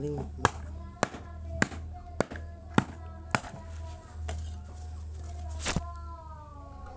六